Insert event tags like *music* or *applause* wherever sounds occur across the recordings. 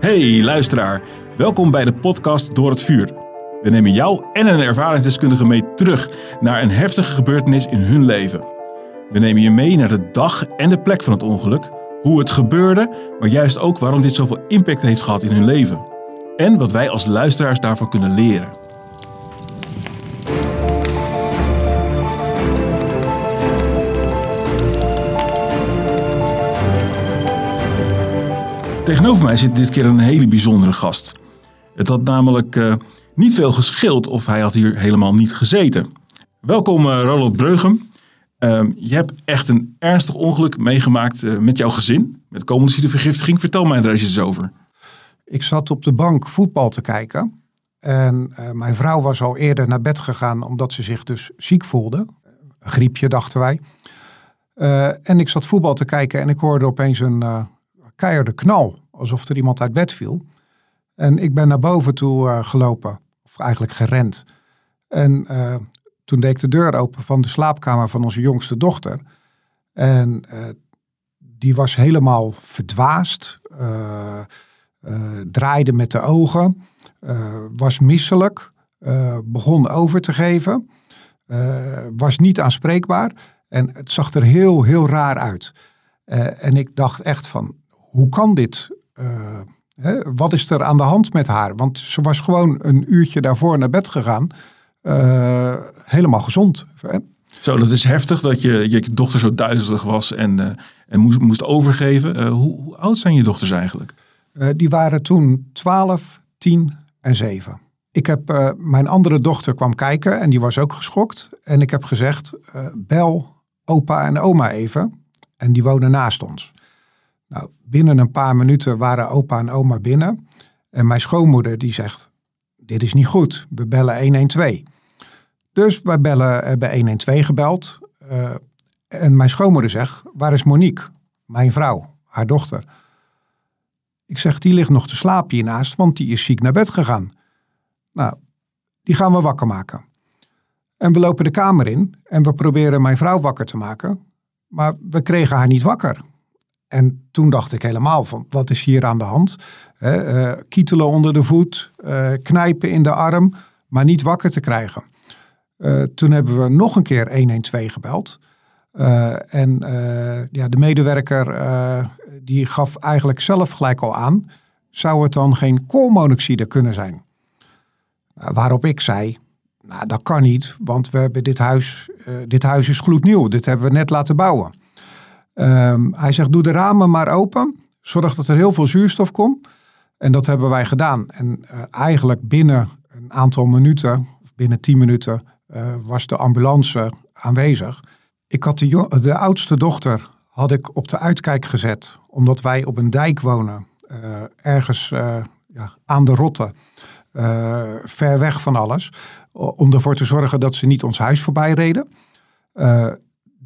Hey luisteraar, welkom bij de podcast Door het Vuur. We nemen jou en een ervaringsdeskundige mee terug naar een heftige gebeurtenis in hun leven. We nemen je mee naar de dag en de plek van het ongeluk, hoe het gebeurde, maar juist ook waarom dit zoveel impact heeft gehad in hun leven. En wat wij als luisteraars daarvan kunnen leren. Tegenover mij zit dit keer een hele bijzondere gast. Het had namelijk uh, niet veel geschild of hij had hier helemaal niet gezeten. Welkom uh, Ronald Breugem. Uh, je hebt echt een ernstig ongeluk meegemaakt uh, met jouw gezin, met vergiftiging. Vertel mij daar eens over. Ik zat op de bank voetbal te kijken. En mijn vrouw was al eerder naar bed gegaan omdat ze zich dus ziek voelde. Een griepje dachten wij. en ik zat voetbal te kijken en ik hoorde opeens een keiharde knal. Alsof er iemand uit bed viel. En ik ben naar boven toe uh, gelopen. Of eigenlijk gerend. En uh, toen deed ik de deur open van de slaapkamer van onze jongste dochter. En uh, die was helemaal verdwaasd. draaide met de ogen. was misselijk. begon over te geven. was niet aanspreekbaar. En het zag er heel, heel raar uit. en ik dacht echt van, hoe kan dit? Uh, hè, wat is er aan de hand met haar? Want ze was gewoon een uurtje daarvoor naar bed gegaan. Uh, helemaal gezond. Hè? Zo, dat is heftig dat je, je dochter zo duizelig was en, uh, en moest, moest overgeven. Hoe, hoe, oud zijn je dochters eigenlijk? die waren toen 12, 10 en 7. Ik heb, mijn andere dochter kwam kijken en die was ook geschokt. En ik heb gezegd, bel opa en oma even. En die wonen naast ons. Nou, binnen een paar minuten waren opa en oma binnen. En mijn schoonmoeder die zegt, dit is niet goed, we bellen 112. Dus wij bellen, hebben 112 gebeld. Uh, en mijn schoonmoeder zegt, waar is Monique? Mijn vrouw, haar dochter. Ik zeg, die ligt nog te slapen hiernaast, want die is ziek naar bed gegaan. Nou, die gaan we wakker maken. En we lopen de kamer in en we proberen mijn vrouw wakker te maken. Maar we kregen haar niet wakker. En toen dacht ik helemaal van, wat is hier aan de hand? uh, kietelen onder de voet, uh, knijpen in de arm, maar niet wakker te krijgen. Uh, toen hebben we nog een keer 112 gebeld. en ja, de medewerker die gaf eigenlijk zelf gelijk al aan, zou het dan geen koolmonoxide kunnen zijn? waarop ik zei, nou dat kan niet, want we hebben dit huis, dit huis is gloednieuw, dit hebben we net laten bouwen. Um, hij zegt, doe de ramen maar open. Zorg dat er heel veel zuurstof komt. En dat hebben wij gedaan. En uh, eigenlijk binnen een aantal minuten, binnen tien minuten, uh, was de ambulance aanwezig. Ik had de, de, oudste dochter had ik op de uitkijk gezet. Omdat wij op een dijk wonen. Uh, ergens ja, aan de rotte. ver weg van alles. Om ervoor te zorgen dat ze niet ons huis voorbij reden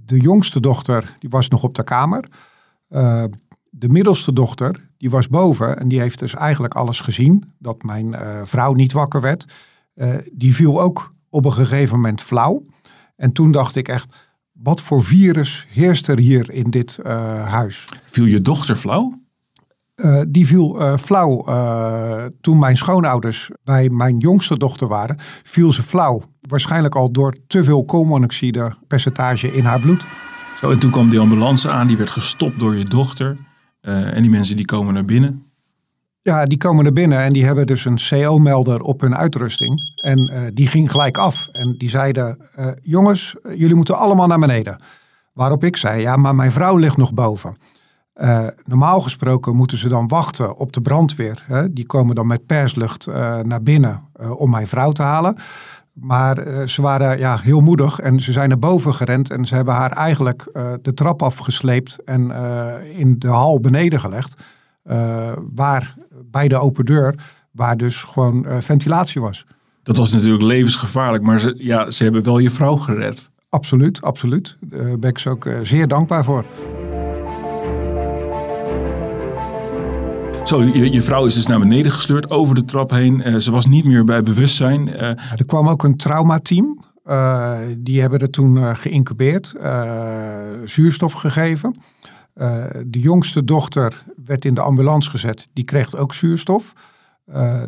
de jongste dochter die was nog op de kamer. Uh, de middelste dochter die was boven en die heeft dus eigenlijk alles gezien. Dat mijn uh, vrouw niet wakker werd. Uh, die viel ook op een gegeven moment flauw. En toen dacht ik echt, wat voor virus heerst er hier in dit huis? Viel je dochter flauw? Uh, die viel uh, flauw uh, toen mijn schoonouders bij mijn jongste dochter waren. Viel ze flauw. Waarschijnlijk al door te veel koolmonoxide percentage in haar bloed. Zo, en toen kwam die ambulance aan. Die werd gestopt door je dochter. en die mensen die komen naar binnen. Ja, die komen naar binnen en die hebben dus een CO-melder op hun uitrusting. En die ging gelijk af. En die zeiden, jongens, jullie moeten allemaal naar beneden. Waarop ik zei, ja, maar mijn vrouw ligt nog boven. Uh, normaal gesproken moeten ze dan wachten op de brandweer. Hè? Die komen dan met perslucht uh, naar binnen uh, om mijn vrouw te halen. Maar ze waren ja, heel moedig en ze zijn naar boven gerend. En ze hebben haar eigenlijk de trap afgesleept en in de hal beneden gelegd. waar bij de open deur, waar dus gewoon ventilatie was. Dat was natuurlijk levensgevaarlijk, maar ze, ja, ze hebben wel je vrouw gered. Absoluut, absoluut. Daar ben ik ze ook zeer dankbaar voor. Zo, je, vrouw is dus naar beneden gesleurd over de trap heen. Uh, ze was niet meer bij bewustzijn. Uh, er kwam ook een traumateam. Uh, die hebben er toen geïncubeerd, zuurstof gegeven. de jongste dochter werd in de ambulance gezet. Die kreeg ook zuurstof.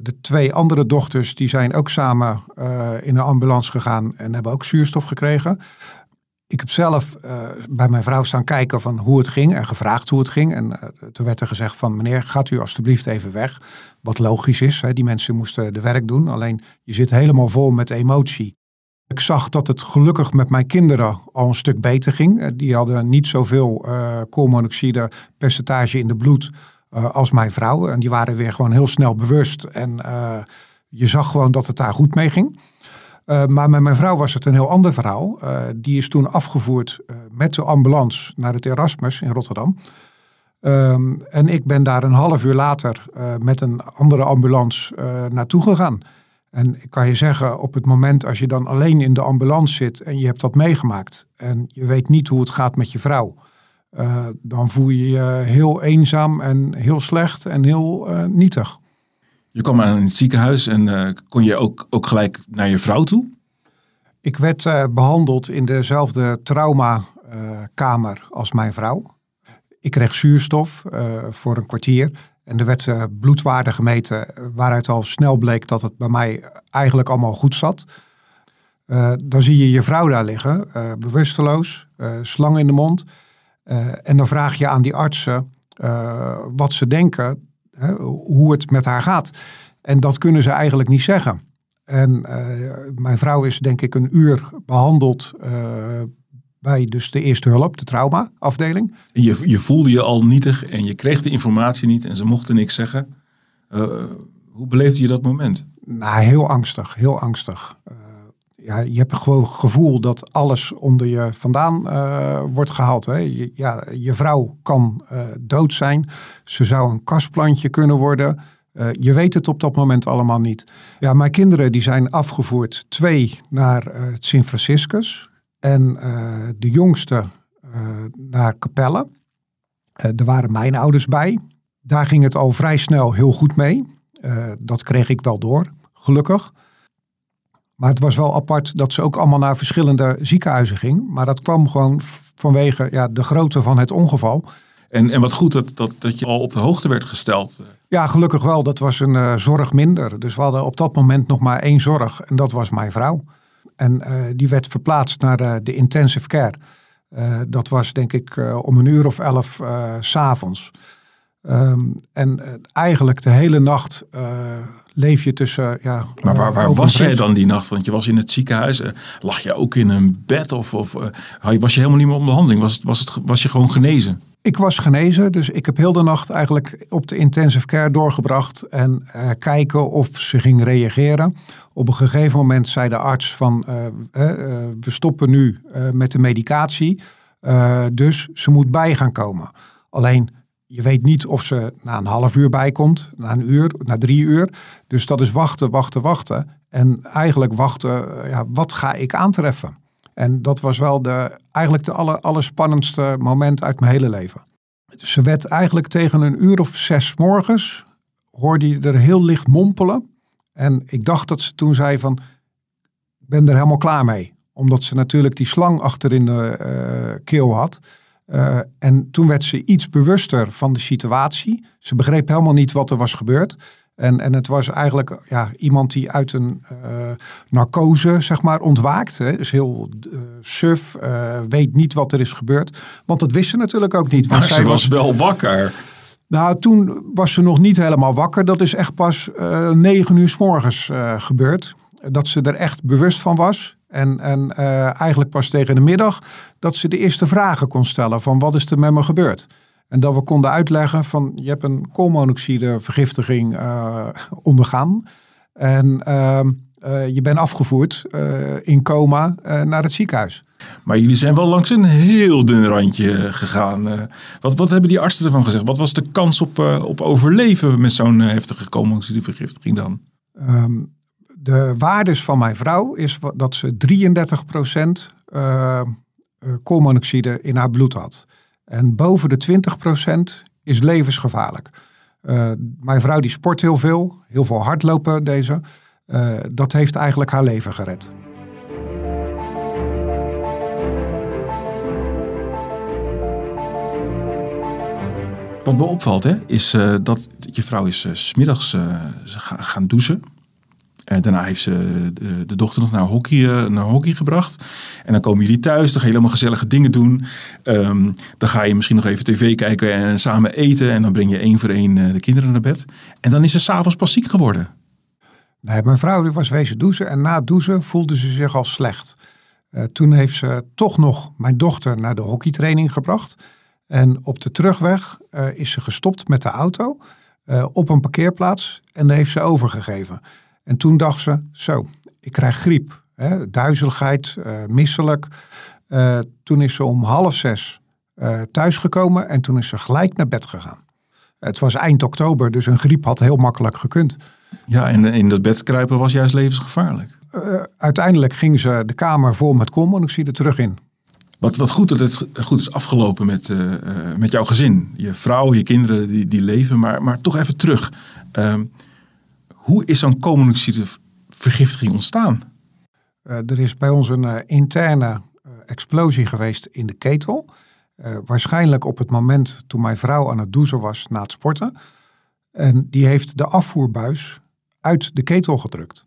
de twee andere dochters die zijn ook samen in een ambulance gegaan en hebben ook zuurstof gekregen. Ik heb zelf bij mijn vrouw staan kijken van hoe het ging en gevraagd hoe het ging. En toen werd er gezegd van meneer, gaat u alstublieft even weg. Wat logisch is, hè? die mensen moesten de werk doen. Alleen je zit helemaal vol met emotie. Ik zag dat het gelukkig met mijn kinderen al een stuk beter ging. Eh, die hadden niet zoveel koolmonoxide percentage in de bloed als mijn vrouw. En die waren weer gewoon heel snel bewust. En je zag gewoon dat het daar goed mee ging. Maar met mijn vrouw was het een heel ander verhaal. die is toen afgevoerd met de ambulance naar het Erasmus in Rotterdam. Um, en ik ben daar een half uur later met een andere ambulance naartoe gegaan. En ik kan je zeggen, op het moment als je dan alleen in de ambulance zit en je hebt dat meegemaakt en je weet niet hoe het gaat met je vrouw, dan voel je je heel eenzaam en heel slecht en heel nietig. Je kwam aan het ziekenhuis en uh, kon je ook, ook gelijk naar je vrouw toe? Ik werd behandeld in dezelfde traumakamer als mijn vrouw. Ik kreeg zuurstof voor een kwartier. En er werd bloedwaarde gemeten, waaruit al snel bleek dat het bij mij eigenlijk allemaal goed zat. Dan zie je je vrouw daar liggen, bewusteloos, slang in de mond. en dan vraag je aan die artsen wat ze denken, hoe het met haar gaat. En dat kunnen ze eigenlijk niet zeggen. En mijn vrouw is denk ik een uur behandeld bij dus de eerste hulp, de traumaafdeling. Je, je voelde je al nietig en je kreeg de informatie niet en ze mochten niks zeggen. Uh, hoe beleefde je dat moment? Nou, heel angstig, heel angstig. Ja, je hebt gewoon gevoel dat alles onder je vandaan uh, wordt gehaald. Hè. Je, ja, je vrouw kan dood zijn. Ze zou een kastplantje kunnen worden. je weet het op dat moment allemaal niet. Ja, mijn kinderen die zijn afgevoerd. Twee naar het Sint Franciscus. En de jongste naar Capelle. Er waren mijn ouders bij. Daar ging het al vrij snel heel goed mee. dat kreeg ik wel door, gelukkig. Maar het was wel apart dat ze ook allemaal naar verschillende ziekenhuizen ging. Maar dat kwam gewoon vanwege ja, de grootte van het ongeval. En, en wat goed dat, dat, dat je al op de hoogte werd gesteld. Ja, gelukkig wel. Dat was een uh, zorg minder. Dus we hadden op dat moment nog maar één zorg. En dat was mijn vrouw. En uh, die werd verplaatst naar de, de intensive care. Uh, dat was denk ik om een uur of elf s s'avonds. Um, en eigenlijk de hele nacht leef je tussen. Ja, maar waar, waar was jij dan die nacht? Want je was in het ziekenhuis. lag je ook in een bed? Of, of was je helemaal niet meer om behandeling? Was, was, het, was je gewoon genezen? Ik was genezen, dus ik heb heel de nacht eigenlijk op de intensive care doorgebracht en kijken of ze ging reageren. Op een gegeven moment zei de arts van we stoppen nu met de medicatie, dus ze moet bij gaan komen. Alleen je weet niet of ze na een half uur bijkomt, na een uur, na drie uur. Dus dat is wachten, wachten, wachten. En eigenlijk wachten, ja, wat ga ik aantreffen? En dat was wel de, eigenlijk de aller, allerspannendste moment uit mijn hele leven. Dus ze werd eigenlijk tegen een uur of zes morgens, hoorde je er heel licht mompelen. En ik dacht dat ze toen zei van, ik ben er helemaal klaar mee. Omdat ze natuurlijk die slang achter in de uh, keel had. Uh, en toen werd ze iets bewuster van de situatie. Ze begreep helemaal niet wat er was gebeurd. En, en het was eigenlijk ja, iemand die uit een uh, narcose zeg maar, ontwaakt. Hè. Is heel uh, suf, weet niet wat er is gebeurd. Want dat wist ze natuurlijk ook niet. Want maar zij ze was wel wakker. Nou, toen was ze nog niet helemaal wakker. Dat is echt pas negen uur s morgens gebeurd. Dat ze er echt bewust van was. En, en eigenlijk pas tegen de middag dat ze de eerste vragen kon stellen van wat is er met me gebeurd. En dat we konden uitleggen van je hebt een koolmonoxidevergiftiging uh, ondergaan. En uh, uh, je bent afgevoerd in coma naar het ziekenhuis. Maar jullie zijn wel langs een heel dun randje gegaan. wat, wat hebben die artsen ervan gezegd? Wat was de kans op, op overleven met zo'n heftige koolmonoxidevergiftiging dan? Um, de waardes van mijn vrouw is dat ze 33% koolmonoxide in haar bloed had. En boven de 20% is levensgevaarlijk. Uh, mijn vrouw die sport heel veel, heel veel hardlopen deze. Dat heeft eigenlijk haar leven gered. Wat me opvalt hè, is dat je vrouw is uh, smiddags gaan douchen. Daarna heeft ze de, de, dochter nog naar hockey, naar hockey gebracht. En dan komen jullie thuis, dan ga je helemaal gezellige dingen doen. Um, dan ga je misschien nog even tv kijken en samen eten. En dan breng je één voor één de kinderen naar bed. En dan is ze s'avonds pas ziek geworden. Mijn vrouw was wezen douchen en na douchen voelde ze zich al slecht. Toen heeft ze toch nog mijn dochter naar de hockeytraining gebracht. En op de terugweg is ze gestopt met de auto op een parkeerplaats en daar heeft ze overgegeven. En toen dacht ze, zo, ik krijg griep, hè, duizeligheid, misselijk. toen is ze om half zes thuisgekomen en toen is ze gelijk naar bed gegaan. Het was eind oktober, dus een griep had heel makkelijk gekund. Ja, en in dat bed kruipen was juist levensgevaarlijk. Uh, uiteindelijk ging ze de kamer vol met koolmonoxide terug in. Wat, wat goed dat het goed is afgelopen met, uh, met jouw gezin. Je vrouw, je kinderen die, die leven, maar, maar toch even terug. Hoe is zo'n koolmonoxidevergiftiging ontstaan? er is bij ons een interne explosie geweest in de ketel. waarschijnlijk op het moment toen mijn vrouw aan het douchen was na het sporten. En die heeft de afvoerbuis uit de ketel gedrukt.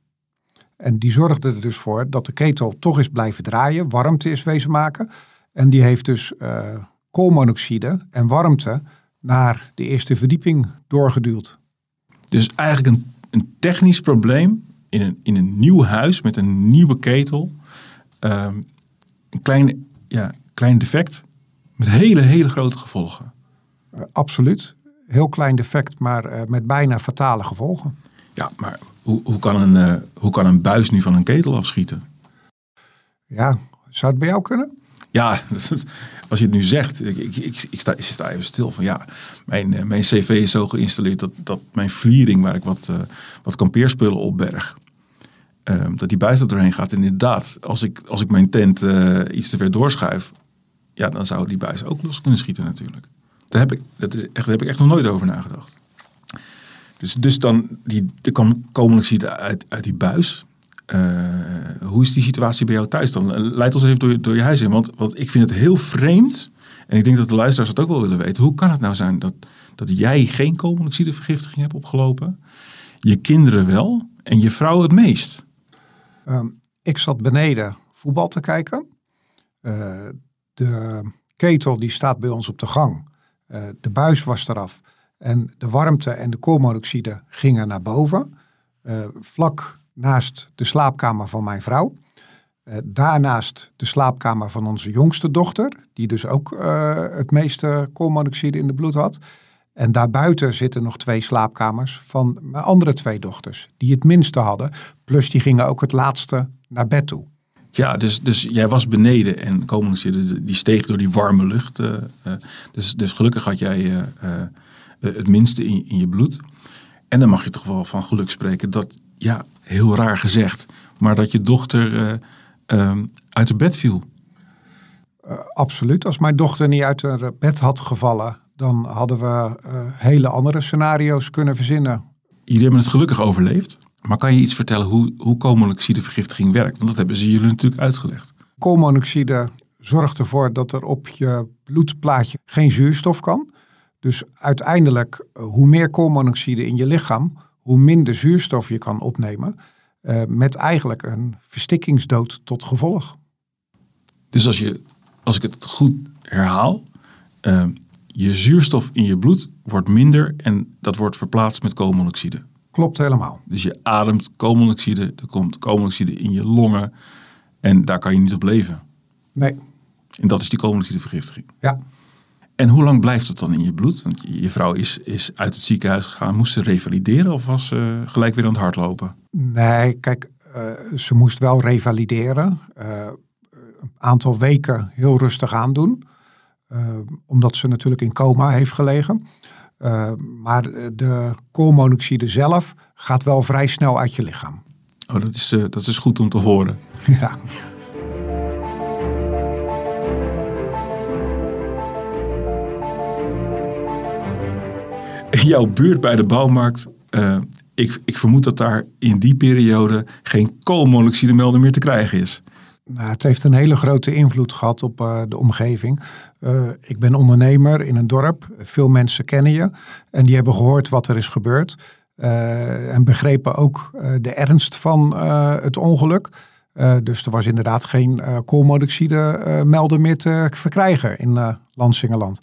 En die zorgde er dus voor dat de ketel toch is blijven draaien, warmte is wezen maken. En die heeft dus uh, koolmonoxide en warmte naar de eerste verdieping doorgeduwd. Dus eigenlijk een, een technisch probleem in een, in een nieuw huis met een nieuwe ketel. Uh, een klein, ja, klein defect met hele, hele grote gevolgen. Uh, absoluut heel klein defect, maar uh, met bijna fatale gevolgen. Ja, maar hoe, hoe, kan een, uh, hoe kan een buis nu van een ketel afschieten? Ja, zou het bij jou kunnen? Ja, *laughs* als je het nu zegt, ik, ik, ik, sta, ik sta even stil van ja, mijn, uh, mijn cv is zo geïnstalleerd dat, dat mijn vliering, waar ik wat, uh, wat kampeerspullen opberg, uh, dat die buis er doorheen gaat. En inderdaad, als ik, als ik mijn tent iets te ver doorschuif, ja, dan zou die buis ook los kunnen schieten natuurlijk. Daar heb ik, dat is echt, heb ik echt nog nooit over nagedacht. Dus, dus dan, die, er kwam koolmonoxide uit, uit die buis. Uh, hoe is die situatie bij jou thuis dan? Leid ons even door, je huis in. Want, want ik vind het heel vreemd. En ik denk dat de luisteraars dat ook wel willen weten. Hoe kan het nou zijn dat, dat jij geen koolmonoxidevergiftiging hebt opgelopen? Je kinderen wel en je vrouw het meest? Um, ik zat beneden voetbal te kijken. Uh, de ketel die staat bij ons op de gang. De buis was eraf en de warmte en de koolmonoxide gingen naar boven. Vlak naast de slaapkamer van mijn vrouw. Uh, daarnaast de slaapkamer van onze jongste dochter, die dus ook het meeste koolmonoxide in de bloed had. En daarbuiten zitten nog twee slaapkamers van mijn andere twee dochters, die het minste hadden. Plus die gingen ook het laatste naar bed toe. Ja, dus, dus jij was beneden en koolmonoxide die steeg door die warme lucht. Uh, dus, dus gelukkig had jij het minste in, in je bloed. En dan mag je toch wel van geluk spreken dat, ja, heel raar gezegd, maar dat je dochter ehm, uit het bed viel. absoluut. Als mijn dochter niet uit haar bed had gevallen, dan hadden we hele andere scenario's kunnen verzinnen. Jullie hebben het gelukkig overleefd. Maar kan je iets vertellen hoe, hoe koolmonoxidevergiftiging werkt? Want dat hebben ze jullie natuurlijk uitgelegd. Koolmonoxide zorgt ervoor dat er op je bloedplaatje geen zuurstof kan. Dus uiteindelijk, eh, hoe meer koolmonoxide in je lichaam, hoe minder zuurstof je kan opnemen. Uh, met eigenlijk een verstikkingsdood tot gevolg. Dus als, je, als ik het goed herhaal, uh, je zuurstof in je bloed wordt minder en dat wordt verplaatst met koolmonoxide. Klopt helemaal. Dus je ademt koolmonoxide, er komt koolmonoxide in je longen en daar kan je niet op leven. Nee. En dat is die koolmonoxidevergiftiging. Ja. En hoe lang blijft het dan in je bloed? Want je vrouw is, is uit het ziekenhuis gegaan. Moest ze revalideren of was ze gelijk weer aan het hardlopen? Nee, kijk, uh, ze moest wel revalideren. Uh, een aantal weken heel rustig aandoen. Uh, omdat ze natuurlijk in coma heeft gelegen. Maar de koolmonoxide zelf gaat wel vrij snel uit je lichaam. Oh, dat is, dat is goed om te horen. *laughs* Ja. Jouw buurt bij de bouwmarkt, uh, ik, ik vermoed dat daar in die periode geen koolmonoxidemelder meer te krijgen is. Nou, het heeft een hele grote invloed gehad op uh, de omgeving. Uh, ik ben ondernemer in een dorp. Veel mensen kennen je. En die hebben gehoord wat er is gebeurd. En begrepen ook de ernst van het ongeluk. dus er was inderdaad geen koolmonoxide melden meer te verkrijgen in Lansingerland.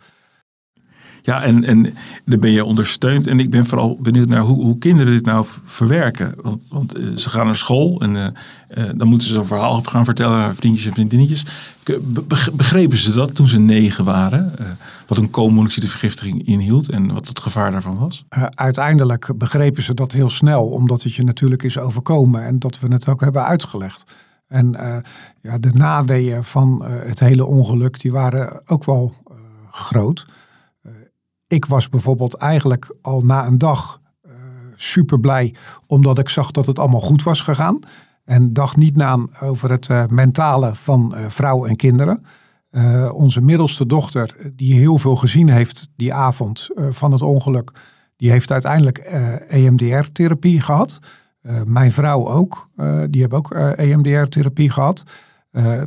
Ja, en, en daar ben je ondersteund. En ik ben vooral benieuwd naar hoe, hoe kinderen dit nou verwerken. Want, want eh, ze gaan naar school en uh, uh, dan moeten ze zo'n verhaal gaan vertellen aan vriendjes en vriendinnetjes. Begrepen ze dat toen ze negen waren? wat een koolmonoxidevergiftiging inhield en wat het gevaar daarvan was? uiteindelijk begrepen ze dat heel snel, omdat het je natuurlijk is overkomen en dat we het ook hebben uitgelegd. En ja, de naweeën van het hele ongeluk, die waren ook wel groot ik was bijvoorbeeld eigenlijk al na een dag uh, super blij, omdat ik zag dat het allemaal goed was gegaan. En dacht niet na over het uh, mentale van uh, vrouw en kinderen. onze middelste dochter, die heel veel gezien heeft die avond van het ongeluk, die heeft uiteindelijk EMDR-therapie gehad. mijn vrouw ook, die hebben ook EMDR-therapie gehad.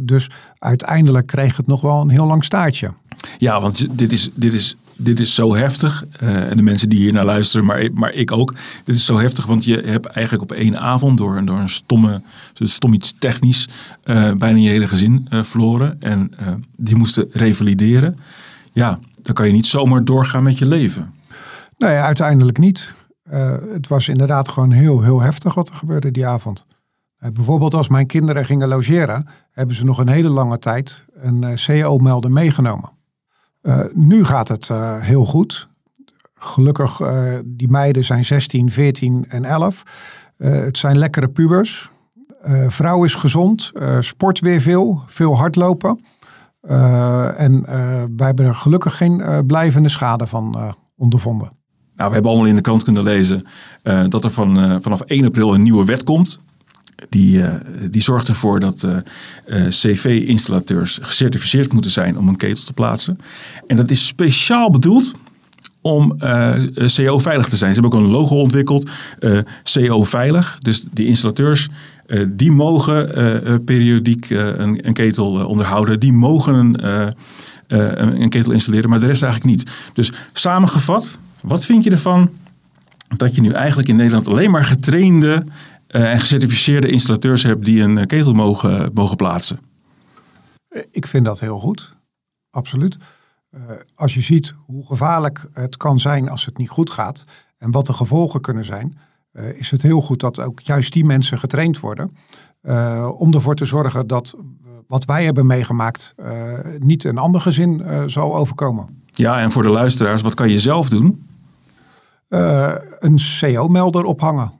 dus uiteindelijk kreeg het nog wel een heel lang staartje. Ja, want dit is, dit is dit is zo heftig. Uh, en de mensen die hier naar luisteren, maar, maar ik ook. Dit is zo heftig, want je hebt eigenlijk op één avond door, door een stomme, stom iets technisch, uh, bijna je hele gezin uh, verloren. En die moesten revalideren. Ja, dan kan je niet zomaar doorgaan met je leven. Nee, uiteindelijk niet. het was inderdaad gewoon heel, heel heftig wat er gebeurde die avond. bijvoorbeeld als mijn kinderen gingen logeren, hebben ze nog een hele lange tijd een CO-melder meegenomen. Uh, nu gaat het uh, heel goed. Gelukkig, uh, die meiden zijn 16, 14 en 11. het zijn lekkere pubers. vrouw is gezond, sport weer veel, veel hardlopen. en wij hebben er gelukkig geen blijvende schade van ondervonden. Nou, we hebben allemaal in de krant kunnen lezen dat er van, vanaf 1 april een nieuwe wet komt. Die, uh, die zorgt ervoor dat uh, uh, CV-installateurs gecertificeerd moeten zijn om een ketel te plaatsen. En dat is speciaal bedoeld om CO-veilig te zijn. Ze hebben ook een logo ontwikkeld, CO-veilig. Dus die installateurs die mogen periodiek een, een, ketel onderhouden. Die mogen een, een, een ketel installeren, maar de rest eigenlijk niet. Dus samengevat, wat vind je ervan dat je nu eigenlijk in Nederland alleen maar getrainde en gecertificeerde installateurs hebt die een eh, ketel mogen, mogen plaatsen. Ik vind dat heel goed, absoluut. Als je ziet hoe gevaarlijk het kan zijn als het niet goed gaat en wat de gevolgen kunnen zijn, is het heel goed dat ook juist die mensen getraind worden. Uh, om ervoor te zorgen dat wat wij hebben meegemaakt niet een ander gezin zal overkomen. Ja, en voor de luisteraars, wat kan je zelf doen? een CO-melder ophangen.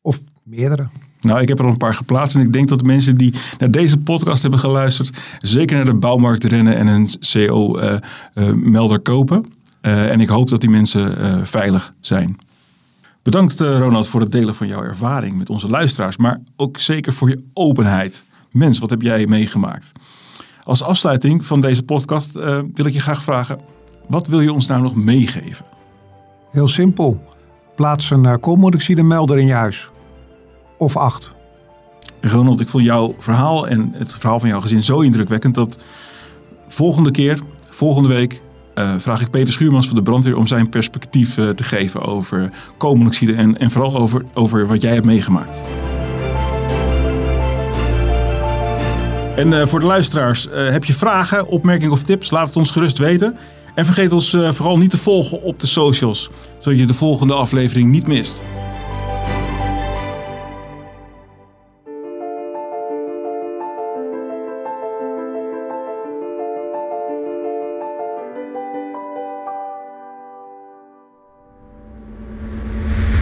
Of Meerdere. Nou, ik heb er al een paar geplaatst en ik denk dat de mensen die naar deze podcast hebben geluisterd, zeker naar de bouwmarkt rennen en een CO-melder uh, uh, kopen. Uh, en ik hoop dat die mensen veilig zijn. Bedankt Ronald voor het delen van jouw ervaring met onze luisteraars, maar ook zeker voor je openheid. Mens, wat heb jij meegemaakt? Als afsluiting van deze podcast wil ik je graag vragen, wat wil je ons nou nog meegeven? Heel simpel. Plaats een koolmonoxide melder in je huis of acht. Ronald, ik vond jouw verhaal en het verhaal van jouw gezin zo indrukwekkend dat volgende keer, volgende week, uh, vraag ik Peter Schuurmans van de brandweer om zijn perspectief uh, te geven over koolmonoxide en, en vooral over, over wat jij hebt meegemaakt. En uh, voor de luisteraars, heb je vragen, opmerkingen of tips? Laat het ons gerust weten. En vergeet ons vooral niet te volgen op de socials, zodat je de volgende aflevering niet mist.